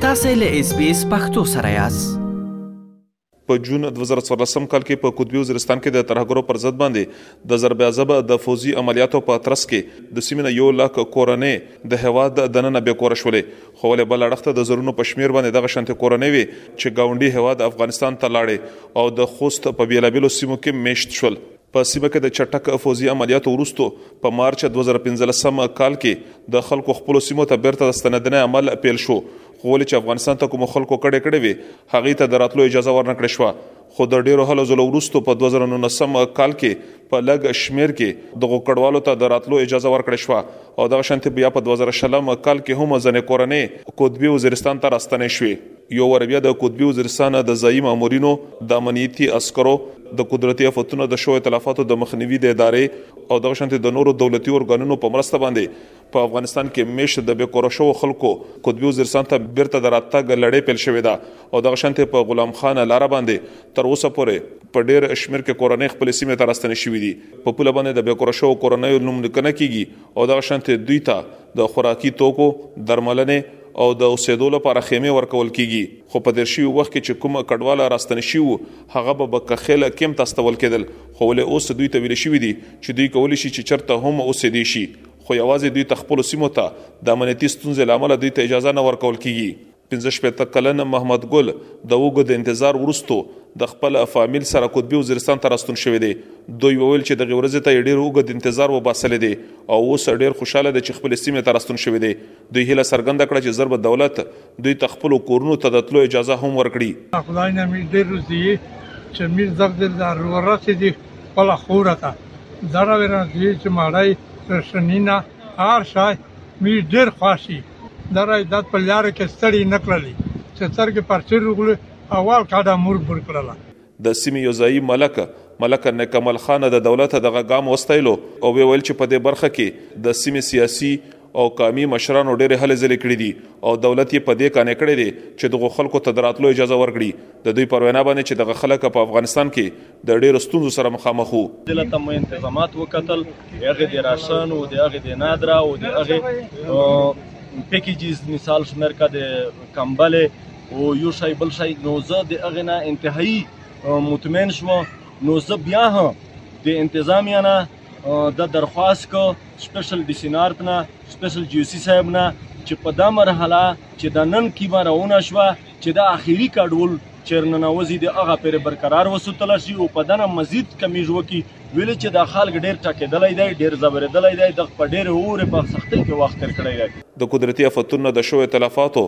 تاسو له اس بي اس پختو سره یاست په جون 2014 کال کې په قطبي وزیرستان کې د ترهګرو پر ضد باندې د ضرب عزب د فوزي عملیاتو په ترڅ کې د سیمې یو لک کورنۍ د هواد د دننه به کور شولې خو له بل اړخته د زرونو پښمیر باندې دغه شنت کورنۍ وي چې گاونډي هواد افغانستان ته لاړې او د خوست په بیلابیلو سیمو کې میشت شول په سیمه کې د چټک فوځي عملیاتو وروسته په مارچ دوه زره پنځلسم کال کې د خلکو خپلو سیمو ته بېرته د ستنېدنې عمل پیل شو، خو ولې چې افغانستان ته کومو خلکو کډې کړې وې، هغوی ته د راتلو اجازه ورنه کړل شوه، خو د ډېرو هلو ځلو وروسته په دوه زره نولسم کال کې په لږ شمېر کې دغو کډوالو ته د راتلو اجازه ورکړل شوه او دغه شانتې بیا په دوه زره شلم کال کې هم ځنې کورنۍ قطبي وزیرستان ته راستنې شوې. يو وار بيا د قطبي وزيرستان د ځايي مامورينو، د امنيتي عسکرو، د قدرتي افتونو د شويو تلفاتو د مخنيوي د ادارې او دغه شانتې د نورو دولتي ارګانونو په مرسته باندې په افغانستان کې مېشت د بې کوره شوو خلکو قطبي وزيرستان ته بېرته د راتګ لړۍ پيل شوې ده او دغه شانتې په غلام خان لاره باندې تر اوسه پورې په ډېر شمېر کې کورنۍ خپلې سيمې ته راستنې شوې دي. په پوله باندې د بې کوره شوو کورنيو نوم ليکنه کېږي او دغه شانتې دوی ته د خوراکي توکو، درملنې او د اوسېدو لپاره خېمې ورکول کېږي، خو په تېر شوي وخت کې چې کوم کډوال راستنه شوي وو، هغه به بکه خېل کېمپ ته استول کېدل، خو ولې اوس دوی ته ویل شوي دي چې دوی کولی شي چې چېرته هم اوسېدی شي، خو یوازې دوی ته خپلو سیمو ته د امنیتي ستونزې له امله دوی ته اجازه نه ورکول کېږي. پنځه شپېته کلن محمد ګل د اوږد انتظار وروسته د خپل فامیل سره قطبي وزیرستان ته راستون شوی دی. دوی وویل چې دغې ورځې ته یې ډېر اوږد انتظار وباسلی دی او اوس ډېر خوشحاله دی چې خپلې سیمې ته راستون شوی دی. دوی هیله څرګنده کړه چې زر به دولت دوی ته خپلو کورونو ته د تلو اجازه هم ورکړي. د خدای نه مې ډېر روزي یې چې مې زر ځل دا ورسېدي خپل خوره ته دره ورنځي چې مړی رشني نه هر شای مې ډېر خوښ یې. د رایداد په لاره کې ستړي نه کړلې چې سترګې پر چیر وغلې او واو ټاډه مور بر کړله. د سیمې یو ځایي ملک ملک نیکمل خان د دولت دغه ګام وستایلو او ویې ویل چې په دې برخه کې د سیمې سیاسي او قامي مشرانو ډېرې هلې ځلې کړې دي او دولت یې په دې قانع کړی دی چې دغو خلکو ته د راتلو اجازه ورکړي. د دوی پر وینا باندې چې دغه خلک په افغانستان کې د ډېرو ستونزو سره مخامخ وو. دلته مو انتظامات وکتل، د هغې د راشن او د هغې د نادرا او د هغې پیکیجز مثال شمېر کا د کمبلې او یو شی بل شی نو زه د هغې نه انتهایی مطمئن شوم نو زه بیا هم د انتظامیه نه دا درخواست کو سپیشل ډي سي نارت نه سپیشل جي او سي صاحب نه چې په دا مرحله چې دا نن کیمه روانه شوه چې دا اخیری کډول چیرننوزي د هغه پر برقرار وسوتل شي او په دنه مزید کمیج وکي ویل چې دا خلک ډیر ټاکېدلای دی ډیر زبرېدلای دی د په ډیر اور په سختۍ کې وخت تر کړی دی د قدرتي افتونو د شوې تلفاتو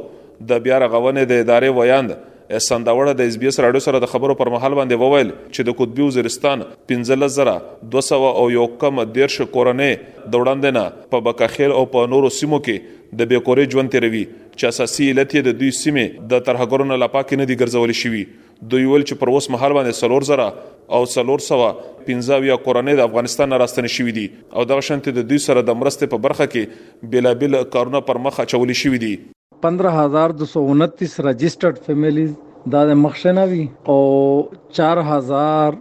د بیا رغونې د ادارې ویاند احسان داوړه د اس بي اس رادیو سره د خبرو پر مهال باندې وویل چې د قطبي وزیرستان 15200 او یو کم دیر شکورنې د وړاندې نه په بکخیل او په نورو سیمو کې د بیکورې ژوند تیروي چې اساسي علت یې د دوی سیمې د ترهګرو نه لا پاکې نه دي ګرځول شوي. دوی وویل چې پر اوس مهال باندې څلور زره او څلور سوه پنځه اویا کورنۍ د افغانستان نه راستنې شوي دي او دغه شانتې د دوی سره د مرستې په برخه کې بېلابېل کارونه پر مخ اچول شوي دي. پندره هزار دو سو انتیس رجسټرډ فیملیز دا د مخ شنه وي او چار هزار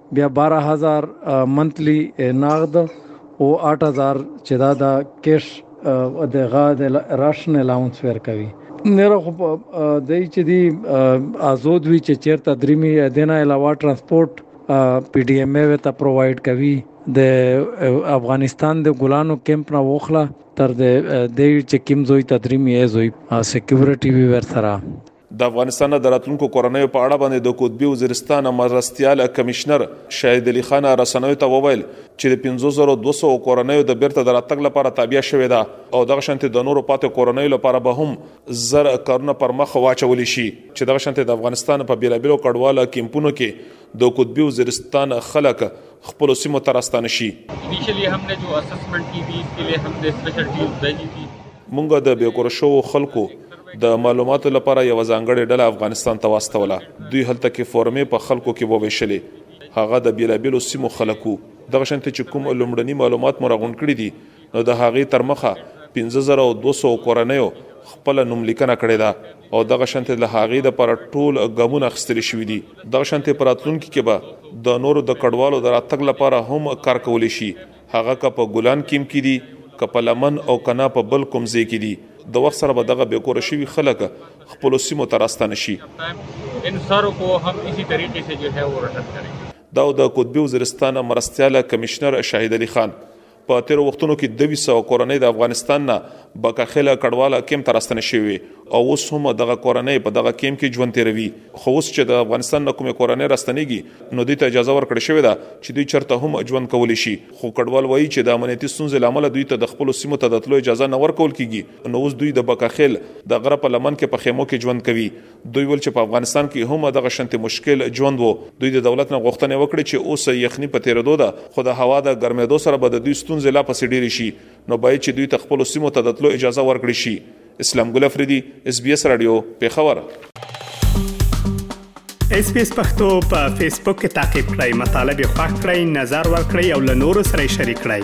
بیا 12000 منتلی ناغد او 8000 چې دا د کیش د غا د راشن الاونس ور کوي نره خو د چې دی آزاد وی چې چیرته دریمي دینه علاوه ترانسپورت پی ډی ایم ای ته پروواید کوي د افغانستان د ګلانو کیمپ نه وخله تر د د چې کیم زوی تدریمي ای زوی سکیورټي وی ور سره د افغانستان د راتلونکو کورنیو په اړه باندې د قطبي وزیرستان مرستیال کمشنر شاهد علي خان رسنوي ته وویل چې د 5200 کورنیو د بیرته دراتګ لپاره تابع شوې ده او دغه شانتي د نورو پاتې کورنیو لپاره به هم زر کارونه پر مخ واچول شي چې دغه شانتي د افغانستان په بیلابیلو کډواله کیمپونو کې د قطبی وزیرستان خلک خپل سیمو ته راستانه شي انیشلی هم نه جو اسسمنټ کی وی اس کله هم د سپیشل ټیم ځای دي مونږ د بیکور شو خلکو د معلوماتو لپاره یو ځانګړې ډله افغانستان ته واستوله دوی هلته کې فورمې په خلکو کې وویشلې هغه د بیلابیلو سیمو خلکو دغه شنت چې کوم لومړني معلومات مو راغونډ کړي دي نو د هغې تر مخه 15200 کورنۍ خپل نوم لیکنه کړې ده او دغه شانته له هغې د پر ټول ګامونه اخستل شوې دي دغه شانته پراتلونکو کې به د نورو د کډوالو د راتګ لپاره هم کار کول شي هغه که په ګلان کیم کې دي که په لمن او کنا په بل کوم ځای کې دي د وخت سره به دغه بیکور شوی خلک خپل سیمو ته راستانه شي ان سرو کو هم اسی طریقې سے جو ہے وہ رټن کریں دا د قطبی وزیرستان مرستیاله کمشنر شاهد علي خان په تیرو وختونو کې دوی سو کورنۍ د افغانستان نه بکاخله کډواله کیم ته راستنه شوی او اوس هم دغه کورنۍ په دغه کیم کې ژوند تیروي خو اوس چې د افغانستان نه کومه کورنۍ راستنیږي نو دوی ته اجازه ورکړې شوې ده چې دوی چرته هم ژوند کولی شي خو کډوال وایي چې د امنیتي ستونزې لامل دوی ته د خپل سیمو ته د تلو اجازه نه ورکول کیږي نو اوس دوی د بکاخیل د غره په لمن کې په خیمو کې ژوند کوي دوی ویل چې په افغانستان کې هم دغه شنت مشکل ژوند وو دوی د دولت نه غوښتنه وکړه چې اوس یخنی په تیرېدو ده خو د هوا د ګرمېدو سره به د دوی ستونزې لا پسې ډېرې شي نو باید چې دوی ته خپل سیمو ته د تلو اجازه ورکړي شي اسلام ګل افریدي اس بي اس رادیو پیښور اس بي اس پختو په فیسبوک کې تا کې پلی مطلب یو فاک کړئ نظر ور کړئ او له نورو سره شریک کړئ